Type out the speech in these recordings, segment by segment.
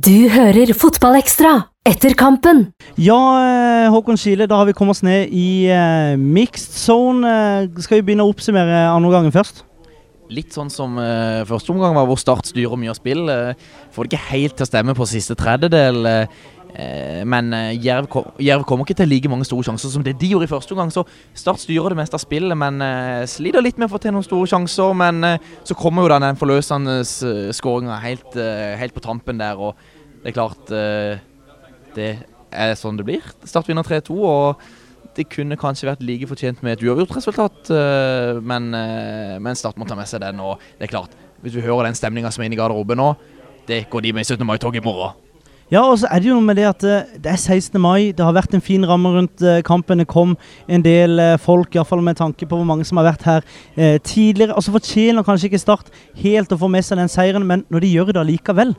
Du hører Fotballekstra etter kampen. Ja, eh, Håkon Skile, da har vi kommet oss ned i uh, mixed zone. Uh, skal vi begynne å oppsummere andre gangen først? Litt sånn som uh, første omgang var hvor Start styrer mye av spill. Uh, får det ikke helt til å stemme på siste tredjedel. Men Jerv, kom, Jerv, kommer ikke til like mange store sjanser som det de gjorde i første omgang. Så Start styrer det meste av spillet, men sliter litt med å få til noen store sjanser. Men så kommer jo den forløsende skåringa helt, helt, på tampen der. og det er klart det er sånn det blir. Start vinner 3-2, og det kunne kanskje vært like fortjent med et uavgjort resultat, eh, men, eh, men Start må ta med seg den. Og det er klart, hvis du hører den stemninga som er inne i garderoben nå, det går de med i 17. mai-tog i morgen. Ja, og så er det jo noe med det at eh, det er 16. mai. Det har vært en fin ramme rundt kampen. Det kom en del folk, iallfall med tanke på hvor mange som har vært her eh, tidligere. Og så fortjener kanskje ikke Start helt å få med seg den seieren, men når de gjør det allikevel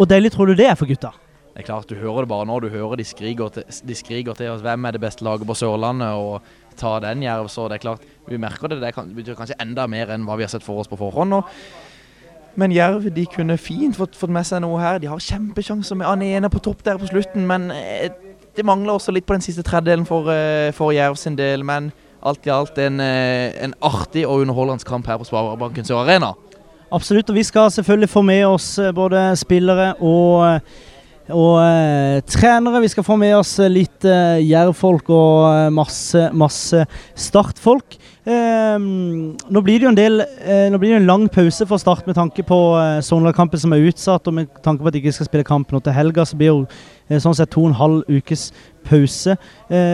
Og deilig tror du det er for gutta? Det er klart, Du hører det bare nå. Du hører de skriker til, til oss hvem er det beste laget på Sørlandet, og ta den Jerv. Så det er klart, vi merker det. Det betyr kanskje enda mer enn hva vi har sett for oss på forhånd. Og, men Jerv de kunne fint fått, fått, med seg noe her. De har kjempesjanser med Anene på topp der på slutten, men eh, det mangler også litt på den siste tredjedelen for, eh, for Jerv sin del. Men alt i alt en, eh, en artig og underholdende kamp her på Sparebanken Sør Arena. Absolutt, og vi skal selvfølgelig få med oss både spillere og og eh, trenere. Vi skal få med oss litt eh, jervfolk og eh, masse, masse startfolk. Eh, nå blir det jo en del eh, Nå blir det en lang pause for Start med tanke på eh, Sogndal-kampen som er utsatt, og med tanke på at de ikke skal spille kamp nå til helga, så blir det jo eh, sånn sett to og en halv ukes pause.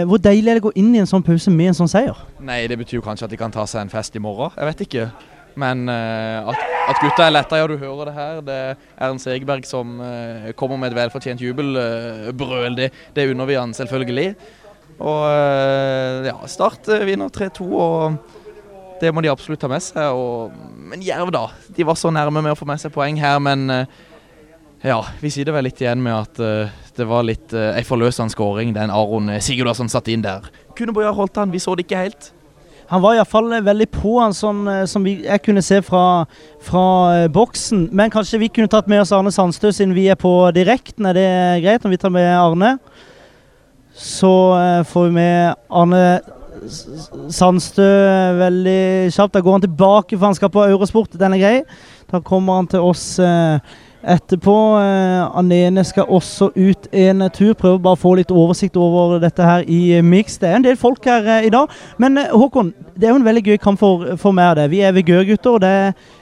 hvor deilig er det å gå inn i en sånn pause med en sånn seier? Nei, det betyr jo kanskje at de kan ta seg en fest i morgen. Jeg vet ikke. Men uh, at, at, gutta er letta, ja du hører det her. Det er Ernst Egeberg som uh, kommer med et velfortjent jubelbrøl. Uh, det, det unner vi han selvfølgelig. Og ja, Start vinner 3-2, og det må de absolutt ta med seg. Og, men Jerv, da. De var så nærme med å få med seg poeng her, men ja, vi sitter vel litt igjen med at det var litt ei forløsende skåring den Aron Sigurdasson satte inn der. Kunne Bojar holdt han, vi så det ikke helt. Han var iallfall eh, veldig på han, sånn eh, som vi, jeg kunne se fra, fra uh, boksen. Men kanskje vi kunne tatt med oss Arne Sandstø siden vi er på direkten. Er det greit om vi tar med Arne? Så får vi med Arne Sandstø veldig kjapt. Da går han tilbake, for han skal på Eurosport. Den er grei. Da kommer han til oss. Uh, etterpå. Eh, Anene skal også ut en tur. Prøver bare å få litt oversikt over dette her i eh, mix. Det er en del folk her eh, i dag. Men Håkon, det er jo en veldig gøy kamp for, for meg og deg. Vi er vigørgutter. Det,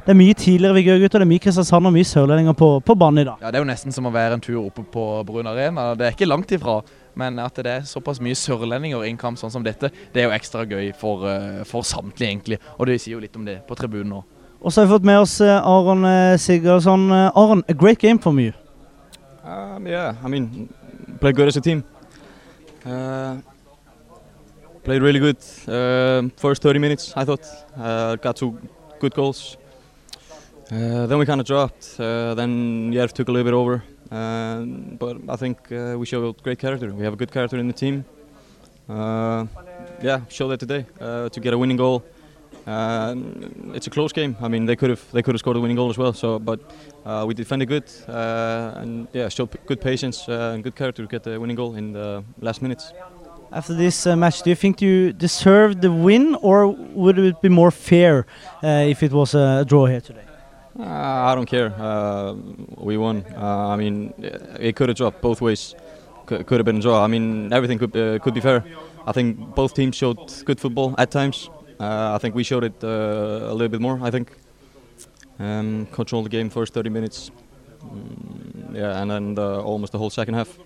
det er mye tidligere vigørgutter. Det er mye Kristiansand og mye sørlendinger på, på banen i dag. Ja, Det er jo nesten som å være en tur oppe på Brun Arena. Det er ikke langt ifra. Men at det er såpass mye sørlendinger i en kamp sånn som dette, det er jo ekstra gøy for, for samtlige, egentlig. Og det sier jo litt om det på tribunen nå. Og så har vi fått med oss uh, Aron uh, Sigurdsson. Uh, Aron, a great game for you. Um, yeah, I mean, played good as a team. Uh, played really good. Uh, first 30 minutes, I thought. Uh, got two good goals. Uh, then we kind of dropped. Uh, then Jerv took a little bit over. Uh, but I think uh, we showed great character. We have a good character in the team. Uh, yeah, showed that today uh, to get a winning goal. Uh, it's a close game. I mean, they could have they could have scored a winning goal as well. So, but uh, we defended good uh, and yeah, showed good patience uh, and good character to get the winning goal in the last minutes. After this uh, match, do you think you deserved the win, or would it be more fair uh, if it was a draw here today? I don't care. we won. I mean, it could have dropped both ways. C could have been a draw. I mean, everything could could be fair. I think both teams showed good football at times. Uh, I think we showed it uh, a little bit more. I think um, controlled the game first 30 minutes, mm, yeah, and then the, almost the whole second half.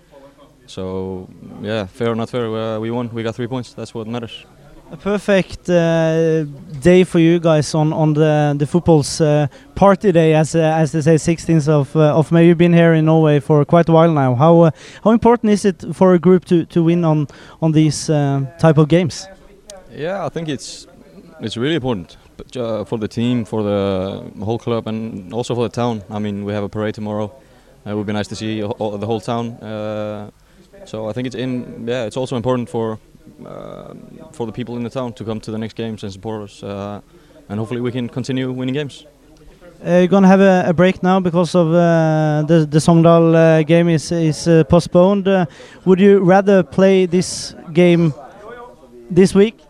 So yeah, fair or not fair, uh, we won. We got three points. That's what matters. A perfect uh, day for you guys on on the the football's uh, party day, as uh, as they say, 16th of of May. You've been here in Norway for quite a while now. How how important is it for a group to to win on on these type of games? Yeah, I think it's it's really important uh, for the team, for the whole club, and also for the town. I mean, we have a parade tomorrow. Uh, it would be nice to see all, the whole town. Uh, so I think it's in. Yeah, it's also important for uh, for the people in the town to come to the next games and support us, uh, and hopefully we can continue winning games. You're gonna have a, a break now because of the the Sogndal game is is postponed. Would you rather play this game this week?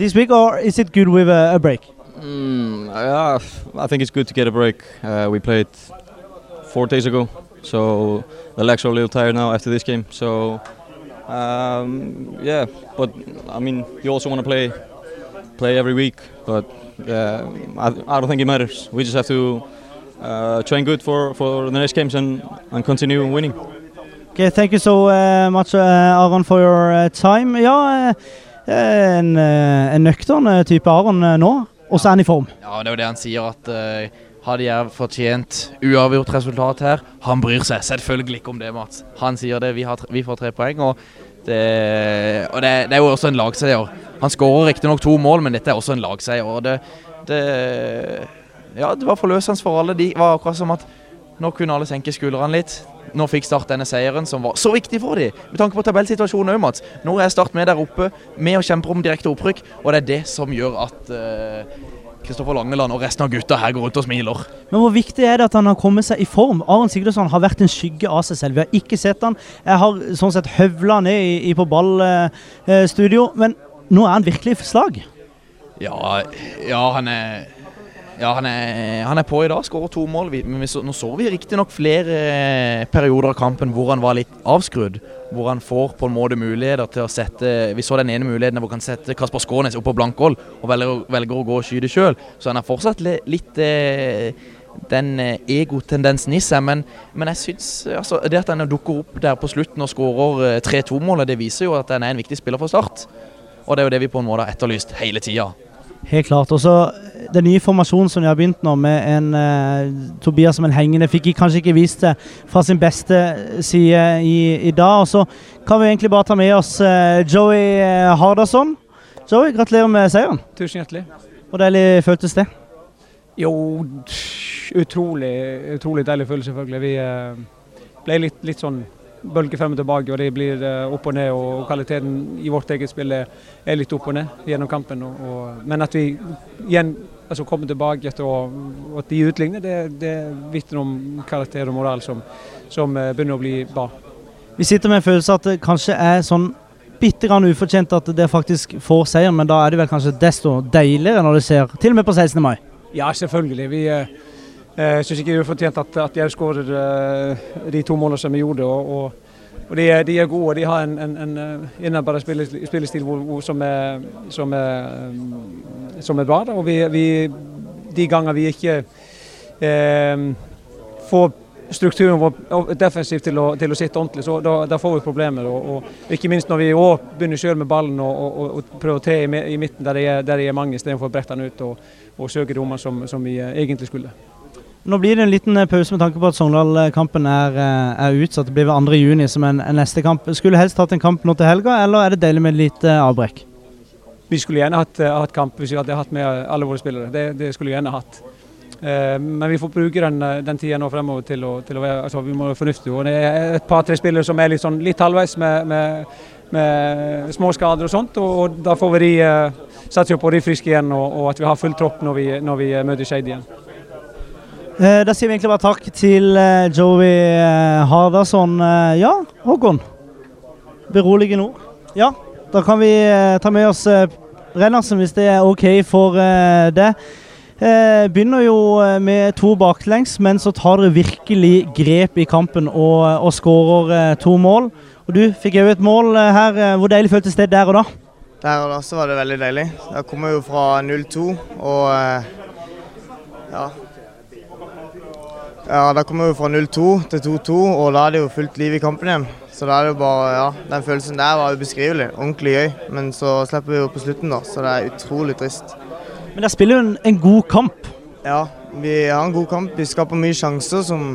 This week, or is it good with a, a break? Mm, yeah, I think it's good to get a break. Uh, we played four days ago, so the legs are a little tired now after this game. So um, yeah, but I mean, you also want to play play every week, but uh, I, I don't think it matters. We just have to uh, train good for, for the next games and, and continue winning. Okay, thank you so uh, much, uh, Aron, for your uh, time. Uh, en, uh, en nøktern uh, type Aron uh, nå, og så er han i form. Ja, det er jo det han sier, at uh, hadde jeg fortjent uavgjort resultat her Han bryr seg selvfølgelig ikke om det, Mats. Han sier det, vi, tre- vi får tre poeng. Og, det, og det, det er jo også en lagseier. Han skårer riktignok to mål, men dette er også en lagseier. Og det, det Ja, det var forløsende for alle. De var akkurat som at nå kunne alle senke skuldrene litt. Nå fikk Start denne seieren, som var så viktig for dem. Med tanke på tabellsituasjonen òg, Mats. Nå er Start med der oppe, med og kjemper om direkte opprykk. Og det er det som gjør at Kristoffer Langeland og resten av gutta her går rundt og smiler. Men hvor viktig er det at han har kommet seg i form? Aron Sigurdsson har vært en skygge av seg selv. Vi har ikke sett han. Jeg har sånn sett høvla ned i, i på ballstudio, men nå er han virkelig i slag. Ja, ja han er ja, han er, han er på i dag, skårer to mål. Vi, vi så, nå så vi riktignok flere eh, perioder av kampen hvor han var litt avskrudd. Hvor han får på en måte muligheter til å sette Vi så den ene muligheten hvor han kan sette Kasper Skånes opp på blankhold og velger, velger å gå og skyte sjøl. Så han har fortsatt litt eh, den eh, egotendensen i seg. Men, men jeg syns altså, det at han dukker opp der på slutten og skårer eh, 3-2-målet, det viser jo at han er en viktig spiller for Start. Og det er jo det vi på en måte har etterlyst hele tida. Helt klart. Og så den nye formasjonen som de har begynt nå, med en uh, Tobias som en hengende, fikk jeg kanskje ikke vist det fra sin beste side i, i dag. Og så kan vi egentlig bare ta med oss uh, Joey eh, Hardasson. Joey, gratulerer med seieren. Tusen hjertelig. Hvor deilig føltes det? Jo, utrolig, utrolig deilig følelse, selvfølgelig. Vi uh, ble litt, litt sånn bølge frem og tilbake, og det blir eh, opp og ned. Og kvaliteten i vårt eget spill er, litt opp og ned gjennom kampen. Og, og, men at vi igjen altså, kommer tilbake etter å, og at de utligner, det, det vitner om karakter og moral som, som eh, begynner å bli bra. Vi sitter med en følelse at det kanskje er sånn bitte grann ufortjent at det faktisk får seieren, men da er det vel kanskje desto deiligere når det skjer, til og med på 16. mai. Ja, selvfølgelig. Vi uh, syns ikke det er ufortjent at, at Jerv skårer eh, de to målene som vi gjorde. og, og og de er, de er gode. De har en, en, en eh, innarbeidet spillestil, hvor, hvor, som, er, som, er, eh, som er bra. Og vi, vi, de ganger vi ikke eh, får strukturen vår defensivt til å, til å sitte ordentlig, så da, da får vi problemer. Og, og ikke minst når vi òg begynner sjøl med ballen og, og, og prøver å te i, midten der det er, der det er mange, istedenfor å brette den ut og, og søke rommer som, som vi eh, egentlig skulle. Nå blir det en liten eh, pause med tanke på at Sogndal-kampen er, eh, er utsatt. Det blir ved 2. juni som en, en neste kamp. Skulle helst hatt en kamp nå til helga, eller er det deilig med litt lite avbrekk? Vi skulle gjerne hatt, eh, hatt kamp hvis vi hadde hatt med alle våre spillere. Det, det skulle vi gjerne hatt. Eh, men vi får bruke den, eh, den tida nå fremover til å, til å være altså vi må være fornuftige. Det er et par-tre spillere som er litt, sånn, litt halvveis med, med, med små skader og sånt. Og, og da får vi de, eh, satse på de friske igjen, og, og at vi har full tropp når vi, når vi eh, møter Skeid igjen. Eh, da sier vi egentlig bare takk til eh, Joey eh, Hardarson. Eh, ja, Håkon. Beroligende ord. Ja, da kan vi ta med oss Rennersen hvis det er OK for det. Begynner jo med to baklengs, men så tar dere virkelig grep i kampen og, og skårer to mål. Og Du fikk òg et mål her. Hvor deilig føltes det der og da? Der og da så var det veldig deilig. Da kommer jo fra 0-2 og ja. Ja, da kommer vi fra 0-2 til 2-2, og da er det jo fullt liv i kampen igjen. Så da er det jo bare, ja, Den følelsen der var ubeskrivelig. Ordentlig gøy. Men så slipper vi jo på slutten, da, så det er utrolig trist. Men dere spiller jo en, en god kamp. Ja, vi har en god kamp. Vi skaper mye sjanser som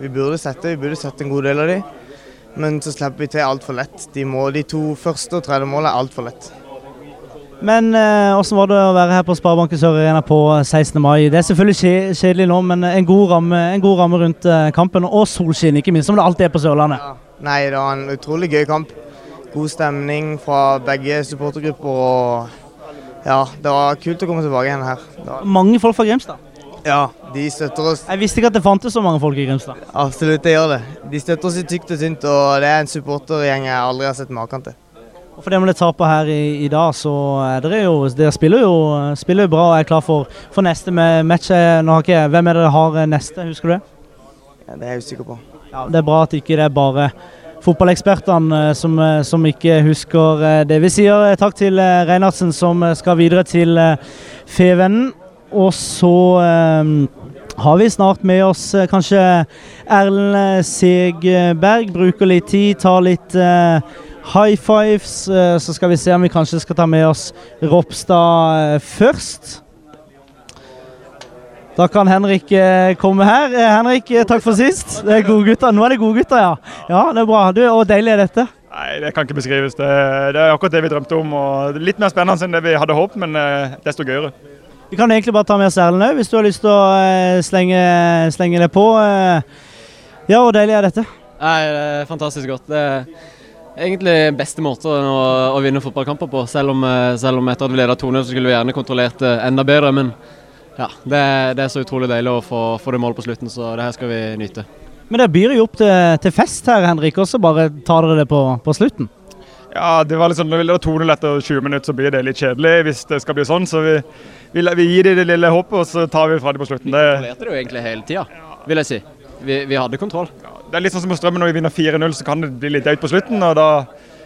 vi burde sette. Vi burde sette en god del av de. Men så slipper vi til altfor lett. De, må, de to første og tredje målene er altfor lett. Men eh, hvordan var det å være her på Sparebanken Sør Arena på 16. mai? Det er selvfølgelig kjedelig nå, men en god ramme, en god ramme rundt eh, kampen. Og solskinn, ikke minst, som det alltid er på Sørlandet. Nei, det var en utrolig gøy kamp. God stemning fra begge supportergrupper. og Ja, det var kult å komme tilbake igjen her. Var, Mange folk fra Grimstad. ja, de støtter oss. Jeg visste ikke at det fantes så mange folk i Grimstad. Absolutt, det gjør det. De støtter oss i tykt og tynt, og det er en supportergjeng jeg aldri har sett maken til. Og For det med det tapet her i, i dag, så er dere jo Dere spiller jo, spiller jo bra og er klar for, for neste match. Nå har ikke, hvem er det dere har eh, neste, husker du det? Ja, det er jeg usikker på. Ja, Det er bra at ikke det er bare fotballekspertene eh, som, eh, som ikke husker det. Vi sier takk til Reinhardsen, som skal videre til Fevennen. Og så um, har vi snart med oss kanskje Erlend Segberg. Bruker litt tid, tar litt eh, high fives. eh, så skal vi se om vi kanskje skal ta med oss Ropstad eh, først. Da kan Henrik eh, komme her. Henrik, takk for sist. Det er gode gutter. Nå er det gode gutter, ja. Ja, det er bra. Du, og deilig er dette. Nei, det kan ikke beskrives. Det, det er akkurat det vi drømte om. og Litt mer spennende enn det vi hadde håpet, men desto gøyere. Vi kan egentlig bare ta med oss Erlend òg, hvis du har lyst til å slenge, slenge det på. Ja, hvor deilig er dette. Nei, det er fantastisk godt. Det er egentlig beste måten å, å vinne fotballkamper på. Selv om, eh, selv om etter at vi leda 2-0, så skulle vi gjerne kontrollert det enda bedre. Men ja, det, er- det er så utrolig deilig å få, få det målet på slutten, så det her skal vi nyte. Men det byr jo opp til, til fest her, Henrik, og så bare tar dere det på, på slutten. Ja, det var sånn, Når vi leder 2-0 etter 20 minutter, så blir det litt kjedelig hvis det skal bli sånn. Så vi, vi, vi gir dem det lille håpet, og så tar vi fra dem på slutten. Vi Det, kontrollerte det jo egentlig hele tida, vil jeg si. Vi, vi hadde kontroll. det er litt sånn som med Strømmen når vi vinner 4-0, så kan det bli litt døyt på slutten. og da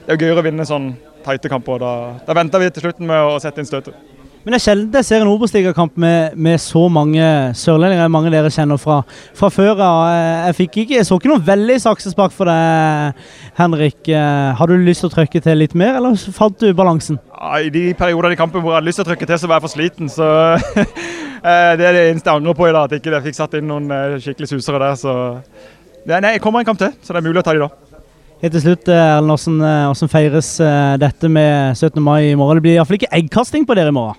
Det er jo gøyere å vinne sånn tighte kamper. Da, da venter vi til slutten med å sette inn støtet. Men det er sjelden jeg ser en Obos-ligakamp med, med så mange sørlendinger, mange dere kjenner fra, fra før av. Jeg, jeg fikk ikke, jeg så ikke noe veldig saksespark for deg, Henrik. Eh, Har du lyst til å trykke til litt mer, eller fant du balansen? Ja, I de perioder i kampen hvor jeg hadde lyst til å trykke til, så var jeg for sliten. Så eh, det er det eneste jeg angrer på i dag, at jeg ikke fikk satt inn noen eh, skikkelig susere der. Så ja, nei, jeg kommer en kamp til, så det er mulig å ta de da. Helt til slutt, eh, Erlend, hvordan, eh, feires eh, dette med 17. mai i morgen? Det blir iallfall ikke eggkasting på dere i morgen.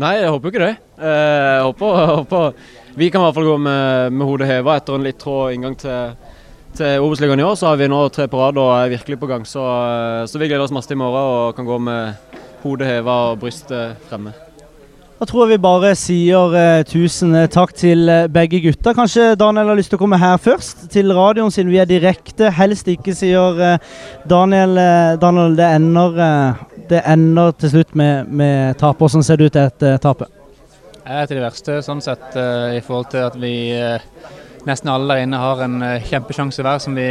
Nei, jeg håper ikke det. Eh, Jeg håper, jeg håper Vi kan i hvert fall gå med, med hodet heva etter en litt trå inngang til, til Obos-ligaen i år. Så har vi nå tre på rad og er virkelig på gang. Så, eh, så vi gleder oss masse til i morgen og kan gå med hodet heva og brystet fremme. Da tror jeg vi bare sier eh, tusen eh, takk til eh, begge gutta. Kanskje Daniel har lyst til å komme her først, til radioen siden vi er direkte. Helst ikke, sier eh, Daniel. Eh, Daniel, det ender, eh, det ender til slutt med, med tap. Hvordan ser det ut etter tapet? Jeg er til det verste, sånn sett, i forhold til at vi nesten alle der inne har en kjempesjanse hver som vi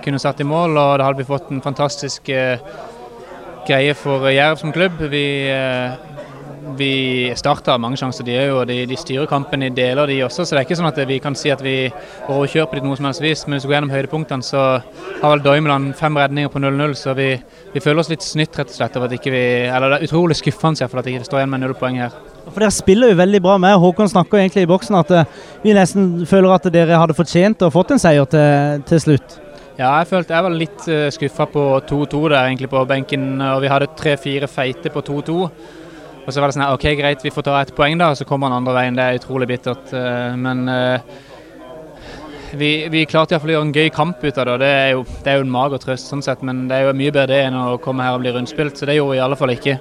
kunne satt i mål. Og da hadde vi fått en fantastisk greie for Jerv som klubb. Vi, eh, vi starta mange sjanser, de, er jo, de, de styrer kampen i deler, de også. Så det er ikke sånn at vi kan si at vi overkjører på noe som helst vis. Men hvis vi går gjennom høydepunktene, så har vel Doimeland fem redninger på 0-0. Så vi, vi føler oss litt snytt rett og slett over at ikke vi Eller det er utrolig skuffende for at at ikke står igjen med null poeng her. For Dere spiller jo veldig bra med. Håkon snakker egentlig i boksen at eh, vi nesten føler at dere hadde fortjent og fått en seier til, til slutt. Ja, jeg følte jeg var litt uh, skuffa på 2-2 der egentlig på benken. og Vi hadde tre-fire feite på 2-2. Og så var det sånn OK, greit, vi får ta ett poeng, da. Så kommer han andre veien. Det er utrolig bittert. eh, men eh, vi, vi klarte iallfall å gjøre en gøy kamp ut av det. og Det er jo, det er jo en mager trøst, sånn sett, men det er jo mye bedre det enn å komme her og bli rundspilt. Så det gjorde vi i alle fall ikke.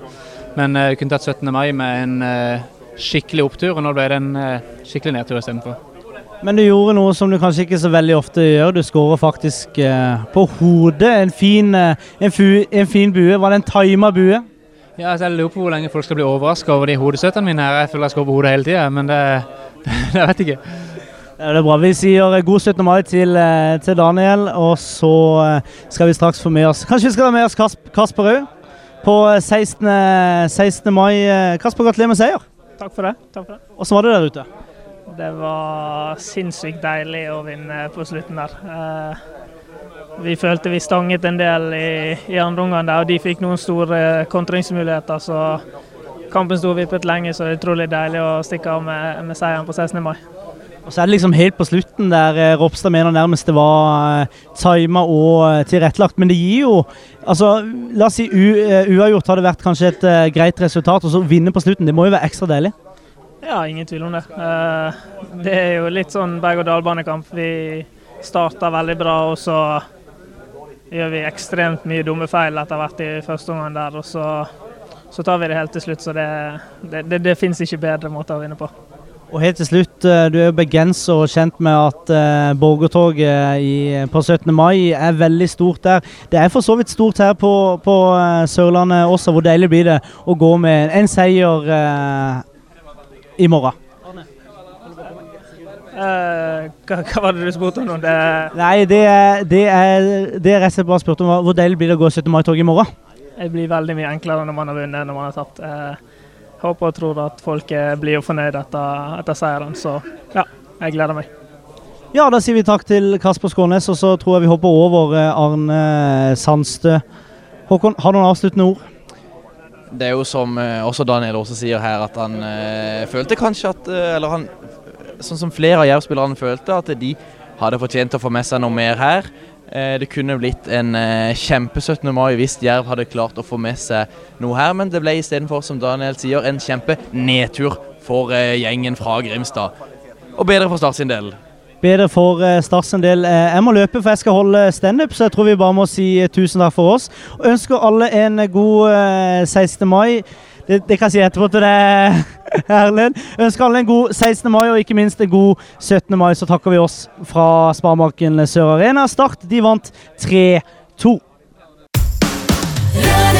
Men uh, kunne tatt 17. mai med en eh, skikkelig opptur, og nå ble det en eh, skikkelig nedtur istedenfor. Men du gjorde noe som du kanskje ikke så veldig ofte gjør. Du skårer faktisk eh, på hodet. En fin, eh, en, fu, en fin bue. Var det en tima bue? Ja, altså jeg lurer på hvor lenge folk skal bli overraska over de hodestøttene mine her. Jeg føler jeg skal over hodet hele tida, men det, det vet jeg ikke. Ja, det er bra. Vi sier eh, god 17. mai til, eh, til Daniel, og så eh, skal vi straks få med oss Kanskje vi skal ha med oss Kasp Kasper òg? På eh, 16. 16. mai. Kasper, gratulerer med seier. Takk for det. Takk for det. Hvordan var det der ute? Det var sinnssykt deilig å vinne på slutten der. Eh, vi følte vi stanget en del i, i andre omgang der, og de fikk noen store kontringsmuligheter. Så kampen sto vippet lenge, så det er utrolig deilig å stikke av med, med seieren på 16. mai. Og så er det liksom helt på slutten der eh, Ropstad mener nærmest det var eh, tima og eh, tilrettelagt. Men det gir jo altså La oss si u, eh, uavgjort hadde vært kanskje et eh, greit resultat, og så vinne på slutten. Det må jo være ekstra deilig. Ja, ingen tvil om det. Eh, det er jo litt sånn berg-og-dal-banekamp. Vi starter veldig bra, og så gjør vi ekstremt mye dumme feil etter hvert i første omgang der. Og så så tar vi det helt til slutt. Så det, det, det, det fins ikke bedre måter å vinne på. Og helt til slutt, eh, Du er jo bergenser og kjent med at uh, borgertoget på 17. mai er veldig stort der. Det er for så vidt stort her på, på uh, Sørlandet også. Hvor deilig blir det å gå med en seier uh, i morgen? Hva, hva, var det du spurte om nå? Det... Nei, det er, det er, det er rett og slett bare spurt om hvor deilig blir det å gå 17. mai-tog i morgen? Det blir veldig mye enklere når man har vunnet enn når man har tapt håper og tror at folk blir fornøyd etter, etter seieren. Så ja, jeg gleder meg. Ja, da sier vi takk til Kasper Skånes, og så tror jeg vi hopper over eh, Arne Sandstø. Håkon, har du noen avsluttende ord? Det er jo som eh, også Daniel også sier her, at han øh, følte kanskje at Eller han, sånn som flere av Jerv-spillerne følte, at de hadde fortjent å få med seg noe mer her. Eh, det kunne blitt en eh, kjempe 17. mai hvis Jerv hadde klart å få med seg noe her, men det ble istedenfor, som Daniel sier, en kjempe nedtur for eh, gjengen fra Grimstad. Og bedre for Start sin del. Bedre for Start sin del. Jeg må løpe, for jeg skal holde standup, så jeg tror vi bare må si tusen takk for oss. Og ønsker alle en god 16. mai det, det, kan jeg si etterpå til deg, Erlend. Ønsker alle en god 16. mai og ikke minst en god 17. mai. Så takker vi oss fra Sparmarken Sør Arena. Start de vant 3-2. Yeah